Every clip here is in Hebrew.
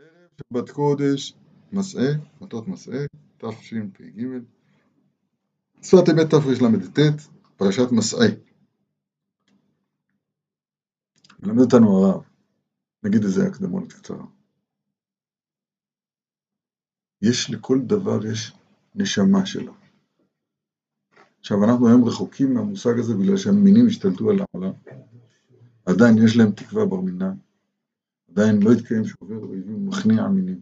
ערב שבת קודש, מסעה, מטות מסעה, תשפ"ג, שפת אמת תרל"ט, פרשת מסעה. מלמד אותנו הרב, נגיד איזה הקדמונת קצרה. יש לכל דבר יש נשמה שלו. עכשיו אנחנו היום רחוקים מהמושג הזה בגלל שהמינים השתלטו על העולם. עדיין יש להם תקווה בר מינן. עדיין לא התקיים שובר אויבים מכניע מינים.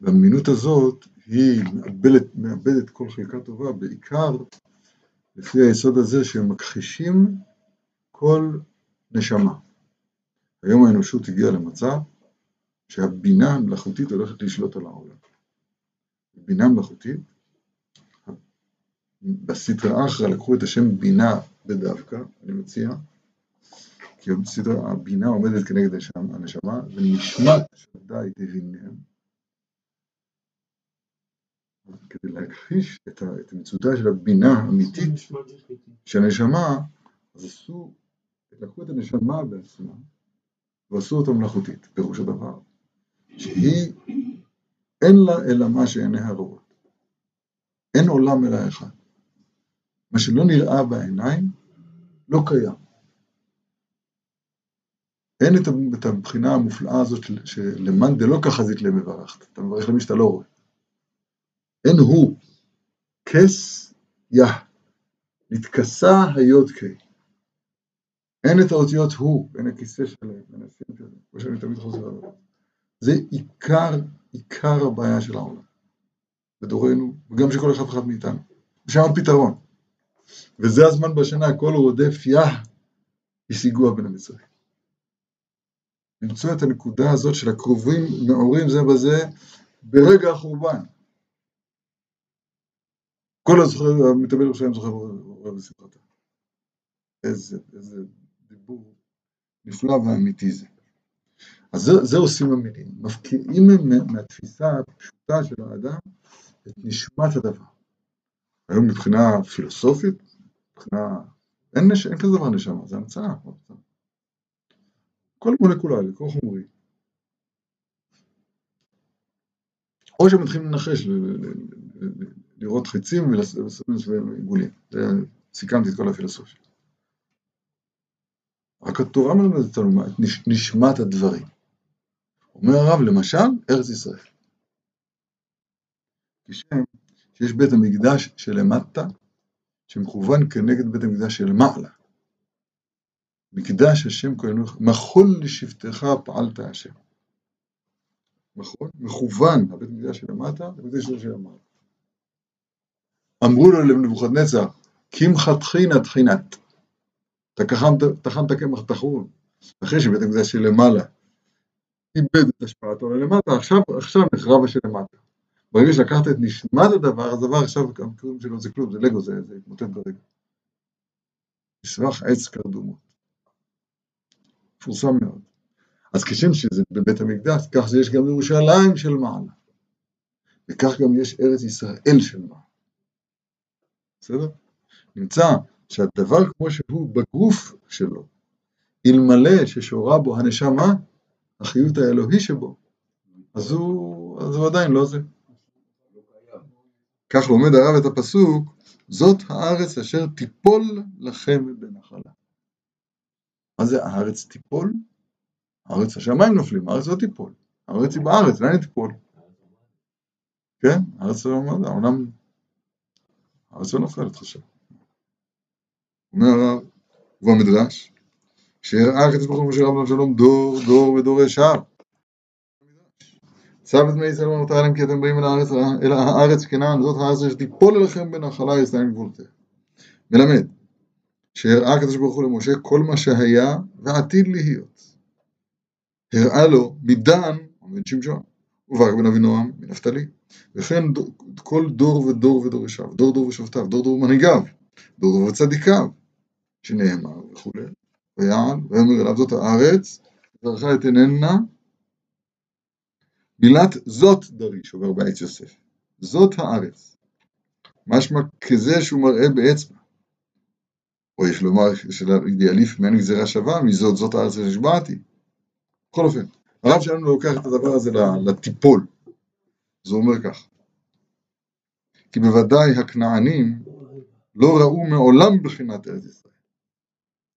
והמינות הזאת היא מאבדת, מאבדת כל חלקה טובה, בעיקר לפי היסוד הזה שהם מכחישים כל נשמה. היום האנושות הגיעה למצב שהבינה המלאכותית הולכת לשלוט על העולם. בינה מלאכותית, בסטרא אחרא לקחו את השם בינה בדווקא, אני מציע, כי בסדר, הבינה עומדת כנגד הנשמה, ונשמת שדי תבינם. כדי להכחיש את, את של הבינה האמיתית של הנשמה, אז עשו, לקחו את הנשמה בעצמה ועשו אותה מלאכותית, פירוש הדבר, שהיא אין לה אלא מה שעיניה רואות. אין עולם אלא אחד. מה שלא נראה בעיניים לא קיים. אין את הבחינה המופלאה הזאת שלמאן דלא כחזית למברכת, אתה מברך למי שאתה לא רואה. אין הוא, כס יה, נתכסה היוד קיי. אין את האותיות הוא, בין הכיסא שלהם, הסים שלהם, כמו שאני תמיד חוזר עליו. זה עיקר, עיקר הבעיה של העולם, בדורנו, וגם של כל אחד ואחד מאיתנו. ושם הפתרון. וזה הזמן בשנה, כל רודף יה, השיגוה בין המצרים. למצוא את הנקודה הזאת של הקרובים נאורים זה בזה ברגע החורבן. כל הזוכר, המתאבל ירושלים זוכר רואה בשמחתה. איזה, איזה דיבור נפלא ואמיתי זה. אז זה, זה עושים המילים, מפקיעים מהתפיסה הפשוטה של האדם את נשמת הדבר. היום מבחינה פילוסופית, מבחינה, אין, נש... אין כזה דבר נשמה, זה המצאה. כל מולקולרי, כל חומרי. או שמתחילים לנחש, לראות חצים ולסמן עיגולים. סיכמתי את כל הפילוסופיה. רק התורה מלמדת אותנו את נשמת הדברים. אומר הרב, למשל, ארץ ישראל. כשם שיש בית המקדש שלמטה, שמכוון כנגד בית המקדש שלמעלה. מקדש השם כהנוך, מחול לשבטך פעלת השם. נכון? מכוון, הבית מקדש שלמטה, הבית מקדש שלמעלה. אמרו לו לנבוכדנצר, קמחא טחינה טחינת. טחנת קמח טחון, אחרי שבית המקדש שלמעלה איבד את השפעתו ללמטה, עכשיו, עכשיו נחרב השלמטה. ברגע שלקחת את נשמת הדבר, הדבר עכשיו, המקרים שלו זה כלום, זה לגו, זה התמוטט ברגע. מסמך עץ קרדומות. מפורסם מאוד. אז כשם שזה בבית המקדש, כך שיש גם ירושלים של מעלה. וכך גם יש ארץ ישראל של מעלה. בסדר? נמצא שהדבר כמו שהוא בגוף שלו, אלמלא ששורה בו הנשמה, החיות האלוהי שבו, אז הוא, אז הוא עדיין לא זה. כך לומד הרב את הפסוק, זאת הארץ אשר תיפול לכם בנחלה. מה זה הארץ תיפול? הארץ השמיים נופלים, הארץ לא תיפול. הארץ היא בארץ, לאן היא תיפול? כן, הארץ לא עומד, העולם... הארץ לא נופלת חשב. אומר הרב, ובמדרש, שהראה הקדוש ברוך הוא משה רבנו שלום דור דור ודור ישר. צו את בני ישראל ומותר להם כי אתם באים אל הארץ, אל הארץ כנען, זאת הארץ שתיפול אליכם בנחלה יסיים גבולותיה. מלמד, שהראה הקדוש ברוך הוא למשה כל מה שהיה ועתיד להיות. הראה לו מדן, עומד שמשון, וברק בן אבינועם מנפתלי, וכן כל דור ודור ודור ישב, דור דור ושבטיו, דור דור ומנהיגיו, דור דור וצדיקיו, שנאמר וכולי, ויעל, ויאמר אליו זאת הארץ, וזרחה את עיננה, מילת זאת דרי, שעובר בעץ יוסף, זאת הארץ, משמע כזה שהוא מראה באצבע, או יש לומר של אידיאליף מעין גזירה שווה, מזאת זאת הארץ שנשבעתי. בכל אופן, הרב שלנו לוקח את הדבר הזה לטיפול. זה אומר כך, כי בוודאי הכנענים לא ראו מעולם בחינת ארץ ישראל.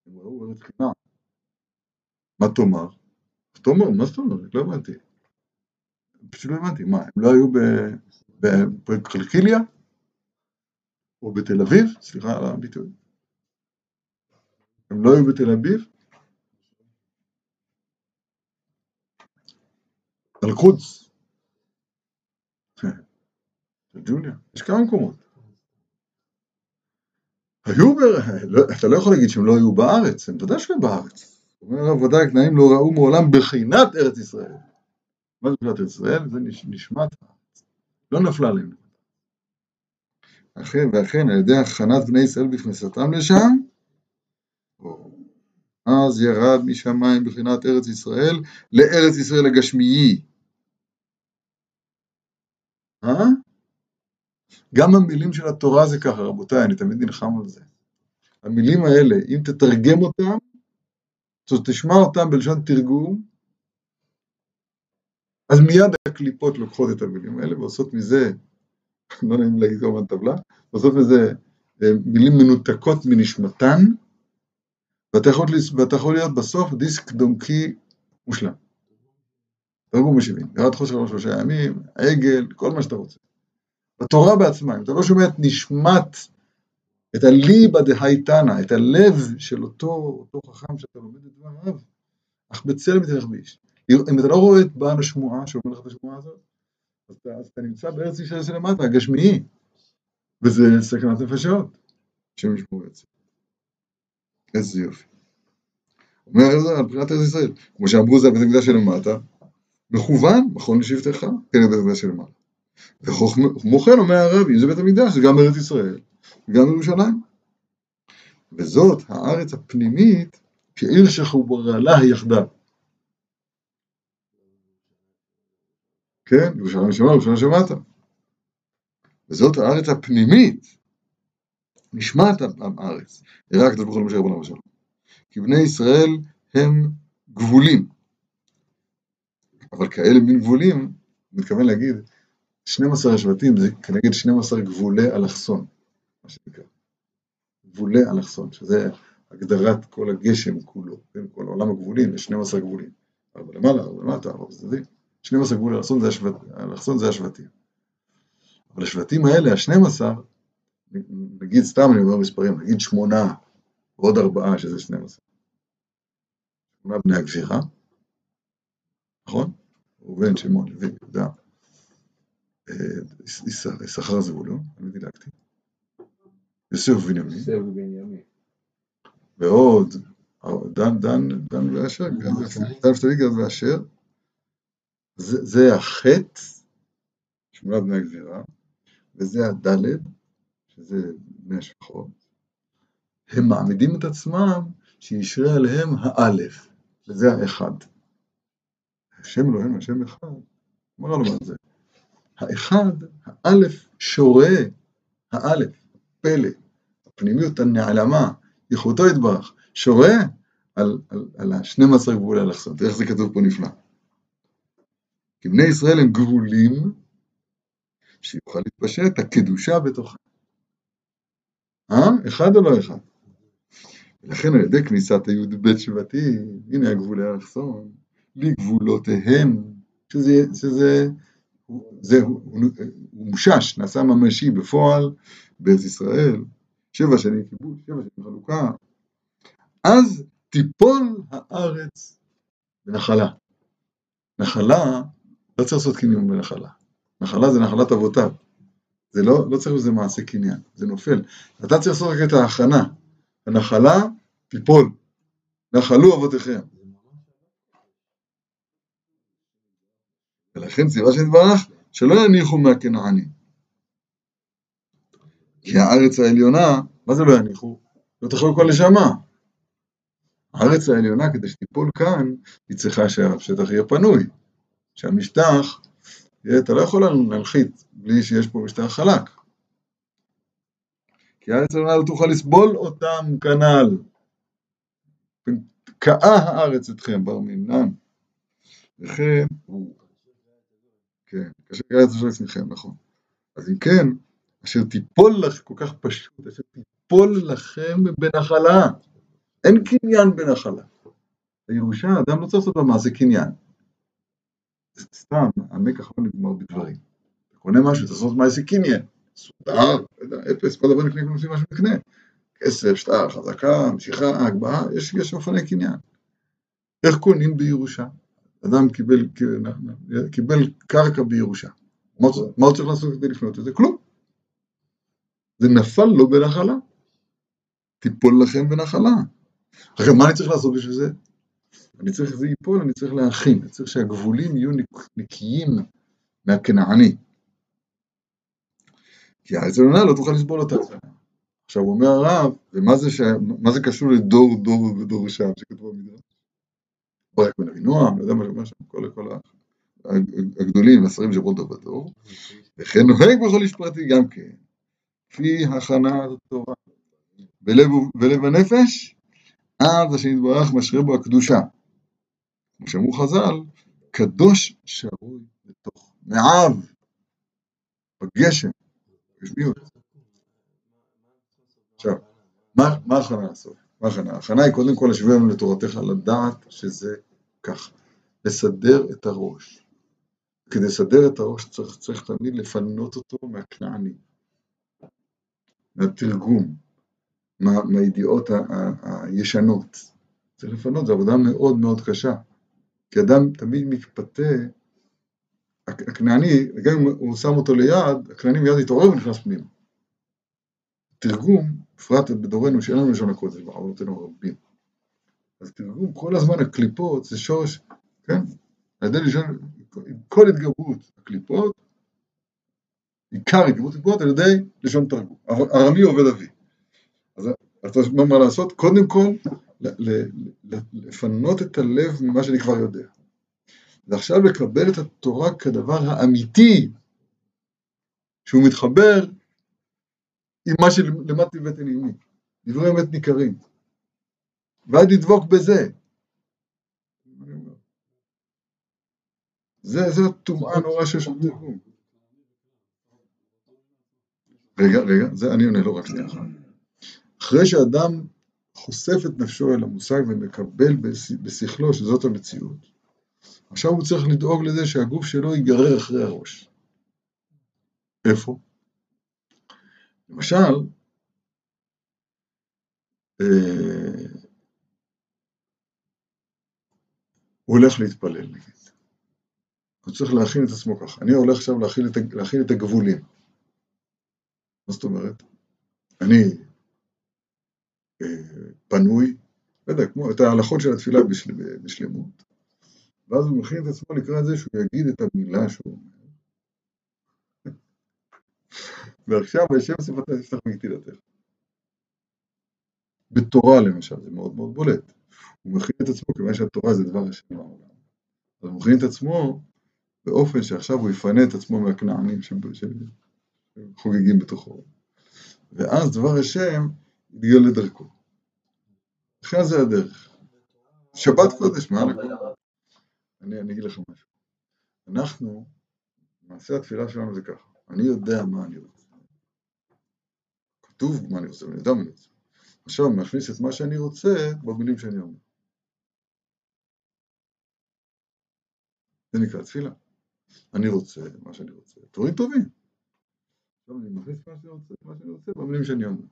הם ראו ארץ כנען. מה תאמר? תאמר, מה זאת אומרת? לא הבנתי. פשוט לא הבנתי. מה, הם לא היו בקלקיליה? או בתל אביב? סליחה על הביטוי. הם לא היו בתל אביב? אל-קודס. ג'וליה, יש כמה מקומות. היו. לא, אתה לא יכול להגיד שהם לא היו בארץ, הם ודאי שהם בארץ. אומר הרב ודאי הכנעים לא ראו מעולם בחינת ארץ ישראל. מה זה בחינת ארץ ישראל? זה נשמת הארץ. לא נפלה עליהם. אכן, ואכן על ידי הכנת בני ישראל בכניסתם לשם, אז ירד משמיים בחינת ארץ ישראל לארץ ישראל הגשמיי. אה? גם המילים של התורה זה ככה, רבותיי, אני תמיד נלחם על זה. המילים האלה, אם תתרגם אותם, זאת תשמע אותם בלשון תרגום, אז מיד הקליפות לוקחות את המילים האלה ועושות מזה, לא נעים להגיד כמובן טבלה, עושות מזה אה, מילים מנותקות מנשמתן, ואתה יכול, ואתה יכול להיות בסוף דיסק דומקי מושלם. תרגום משיבים, ירד חושך שלושה ימים, עגל, כל מה שאתה רוצה. בתורה בעצמה, אם אתה לא שומע את נשמת, את הליבא דהייתנא, את הלב של אותו, אותו חכם שאתה לומד את דבריו, אך בצלם תלך באיש. אם אתה לא רואה את בעל השמועה, שאומר לך את השמועה הזאת, אז אתה, אז אתה נמצא בארץ ישראל שלמטה, הגשמי, וזה סכנת נפשות, השם ישמור זה. איזה יופי. אומר זה על בחינת ארץ ישראל, כמו שאמרו זה על בית המקדש שלמטה, מכוון, מכון לשבטך, כן, בית המקדש שלמטה. וכמו כן אומר הרב, אם זה בית המקדש, זה גם ארץ ישראל, וגם ירושלים. וזאת הארץ הפנימית כעיר שחוברה לה יחדיו. כן, ירושלים שמע, ירושלים שמעת. וזאת הארץ הפנימית, נשמת הארץ, הראה הקדוש ברוך הוא למשה רבנו ושלום. כי בני ישראל הם גבולים. אבל כאלה מין גבולים, מתכוון להגיד, 12 השבטים זה כנגד 12 גבולי אלכסון, מה שנקרא. גבולי אלכסון, שזה הגדרת כל הגשם כולו, כן, כל עולם הגבולים, יש 12 גבולים. ארבע למעלה, ארבע למטה, ארבע בצדדים. 12 גבולי אלכסון זה השבטים. אבל השבטים האלה, ה-12, נגיד סתם אני אומר מספרים, נגיד שמונה, ועוד ארבעה שזה 12. שמונה בני הגבירה, נכון? ראובן, שמעון, לוי, יהודה. יששכר זבולון, אני דילגתי. יוסף ובנימין. ועוד דן, דן, דן ואשר, דן ופתלי גד ואשר. זה החטא, שמונת בני הגזירה, וזה הדלת, שזה בני השפחות. הם מעמידים את עצמם שישרה עליהם האלף, וזה האחד. השם אלוהים, השם אחד, אמר לו מה זה. האחד, האלף, שורה, האלף, פלא, הפנימיות הנעלמה, ייחודו יתברך, שורה על, על, על ה-12 גבולי אלכסון, איך זה כתוב פה נפלא. כי בני ישראל הם גבולים, שיוכל להתפשט הקדושה בתוכם. אה? אחד או לא אחד? ולכן על ידי כניסת הי"ב שבטים, הנה הגבולי אלכסון, לגבולותיהם, שזה, שזה זה, הוא, הוא מושש, נעשה ממשי בפועל בארץ ישראל, שבע שנים כיבוש, שבע שנים חלוקה, אז תיפול הארץ בנחלה. נחלה, לא צריך לעשות קניין בנחלה. נחלה זה נחלת אבותיו. זה לא, לא צריך לזה מעשה קניין, זה נופל. אתה צריך לעשות רק את ההכנה. הנחלה תיפול. נחלו אבותיכם. ולכן ציווה שנתברך שלא יניחו מהכנענים. כי הארץ העליונה, מה זה לא יניחו? לא תאכלו כל נשמה. הארץ העליונה, כדי שתיפול כאן, היא צריכה שהשטח יהיה פנוי. שהמשטח, אתה לא יכול להנחית בלי שיש פה משטח חלק. כי הארץ העליונה לא תוכל לסבול אותם כנ"ל. קאה הארץ אתכם, בר מינן. וכן. כן, כאשר קרא את השם לפניכם, נכון. אז אם כן, אשר תיפול לך כל כך פשוט, אשר תיפול לכם בנחלה. אין קניין בנחלה. בירושה אדם לא צריך לעשות במעשה קניין. סתם, המקח לא נגמר בדברים. אתה קונה משהו, אתה לעשות מעשה קניין. סודר, אפס, כל דבר נקנה כמו מה שנקנה. כסף, שטר, חזקה, משיכה, הגבהה, יש, יש אופני קניין. איך קונים בירושה? אדם קיבל, קיבל קרקע בירושה. מה הוא צריך לעשות כדי לקנות את זה? כלום. זה נפל לו בנחלה. תיפול לכם בנחלה. עכשיו, מה אני צריך לעשות בשביל זה? אני צריך שזה ייפול, אני צריך להכין, אני צריך שהגבולים יהיו נקיים מהכנעני. כי הארץ העליונה לא תוכל לסבול אותה. עכשיו אומר הרב, ומה זה, ש... זה קשור לדור דור ודור שם שכתבו במדרש? ברק בן אבינועם, לא יודע מה שאומר שם, כל, כל הגדולים, השרים כל דור ודור, וכן נוהג בכל איש פרטי גם כן, כפי הכנה התורה, בלב, בלב הנפש, אז השם יתברך משרה בו הקדושה. כמו שאמרו חז"ל, קדוש שרוי בתוך מעב, בגשם, גשמיות. עכשיו, מה ההכנה לעשות? מה ההכנה? ההכנה היא קודם כל לשווה לנו לתורתך לדעת שזה ככה, לסדר את הראש. כדי לסדר את הראש צריך, צריך תמיד לפנות אותו מהכנעני, מהתרגום, מה, מהידיעות הישנות. צריך לפנות, זו עבודה מאוד מאוד קשה. כי אדם תמיד מתפתה, הכנעני, גם אם הוא שם אותו ליד, הכנעני מיד יתעורר ונכנס פנימה. תרגום, בפרט בדורנו שאין לנו לשון הקודש, בעבודתנו רבים. אז תרגום, כל הזמן הקליפות זה שורש, כן? על ידי לשון, כל התגברות הקליפות, עיקר התגברות הקליפות על ידי לשון תרגום. ארמי עובד אבי. אז אתה מה לעשות? קודם כל, לפנות את הלב ממה שאני כבר יודע. ועכשיו לקבל את התורה כדבר האמיתי, שהוא מתחבר עם מה שלמדתי בבית ענימי, דברי אמת ניכרים. ועד לדבוק בזה. זה, זה הטומאה הנורא שיש שם תרגום. רגע, רגע, זה אני עונה לו רק שנייה אחת. אחרי שאדם חושף את נפשו אל המושג ומקבל בשכלו שזאת המציאות, עכשיו הוא צריך לדאוג לזה שהגוף שלו ייגרר אחרי הראש. איפה? למשל, אה, הוא הולך להתפלל נגיד. הוא צריך להכין את עצמו ככה. אני הולך עכשיו להכין את, להכין את הגבולים. מה זאת אומרת? אני פנוי, לא יודע, כמו את ההלכות של התפילה בשל, בשלמות, ואז הוא מכין את עצמו לקראת זה שהוא יגיד את המילה שהוא אומר. ועכשיו הישב שפתי תפתח מגתילתך. בתורה למשל, זה מאוד מאוד בולט. הוא מכין את עצמו, כיוון שהתורה זה דבר השם בעולם. אז הוא מכין את עצמו באופן שעכשיו הוא יפנה את עצמו מהכנענים שחוגגים בתוכו. ואז דבר השם יתגלה לדרכו. לכן זה הדרך. שבת קודש, מה? אני, אני אגיד לך משהו. אנחנו, מעשה התפילה שלנו זה ככה, אני יודע מה אני רוצה. כתוב מה אני רוצה, ואני יודע מה אני רוצה. עכשיו מכניס את מה שאני רוצה במילים שאני אומר. זה נקרא תפילה. אני רוצה מה שאני רוצה, דברים טובים. עכשיו אני מכניס מה שאני רוצה, מה שאני רוצה במילים שאני אומר.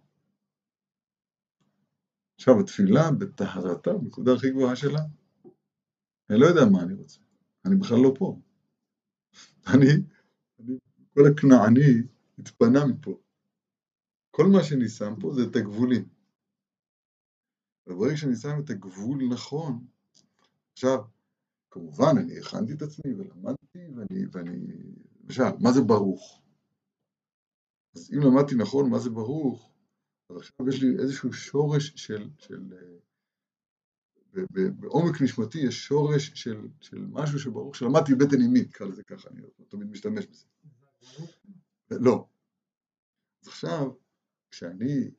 עכשיו התפילה בטהרתה, בנקודה הכי גבוהה שלה, אני לא יודע מה אני רוצה, אני בכלל לא פה. אני, אני כל הכנעני התפנה מפה. כל מה שאני שם פה זה את הגבולים. וברגע שאני שם את הגבול נכון, עכשיו, כמובן, אני הכנתי את עצמי ולמדתי, ואני, ואני, למשל, מה זה ברוך? אז אם למדתי נכון מה זה ברוך, אז עכשיו יש לי איזשהו שורש של, של אה, בעומק נשמתי יש שורש של, של משהו שברוך שלמדתי בטן אימי, נקרא לזה ככה, אני לא תמיד משתמש בזה. לא. אז עכשיו, כשאני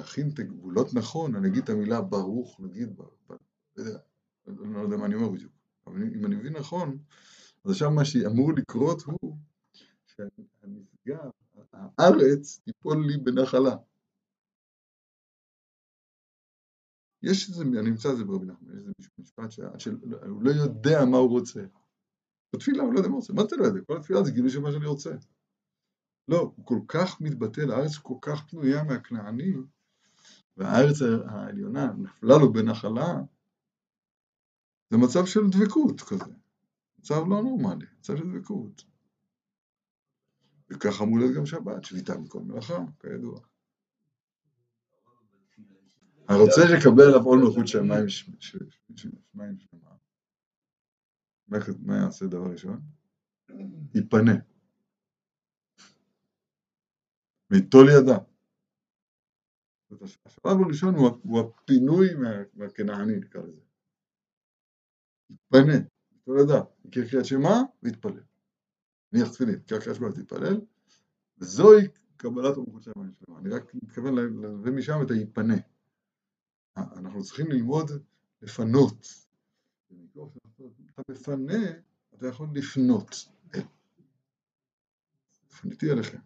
אכין את הגבולות נכון, אני אגיד את המילה ברוך, נגיד, ב, ב, לא יודע מה אני אומר בדיוק, אבל אם אני מבין נכון, אז עכשיו מה שאמור לקרות הוא שהנפגע, הארץ תיפול לי בנחלה. יש איזה, אני אמצא את זה ברבי נחמן, יש איזה משפט שהוא לא יודע מה הוא רוצה. בתפילה הוא לא יודע מה הוא רוצה, מה אתה לא יודע? כל התפילה זה גילוי של מה שאני רוצה. לא, הוא כל כך מתבטל, הארץ כל כך פנויה מהכנענים, והארץ העליונה נפלה לו בנחלה, זה מצב של דבקות כזה, מצב לא נורמלי, מצב של דבקות. וככה אמור להיות גם שבת, שביתה מכל מלאכה, כידוע. הרוצה לקבל עליו עול מלכות שמיים שמיים שלמה, מה יעשה דבר ראשון? ייפנה. ויטול ידה. השלב הראשון הוא הפינוי מהכנעני, נקרא לזה. יתפנה, ייטול ידה, יקרא קריאת שמע ויתפלל. נניח תפילין, יקרא קריאת שמע ותתפלל, וזוהי קבלת המלכות שמיים שלמה. אני רק מתכוון להביא משם את היפנה. אנחנו צריכים ללמוד לפנות. אתה מפנה, אתה יכול לפנות. פניתי עליכם.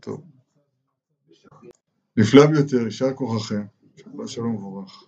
טוב. נפלא ביותר, יישר כוחכם. שבת שלום וברך.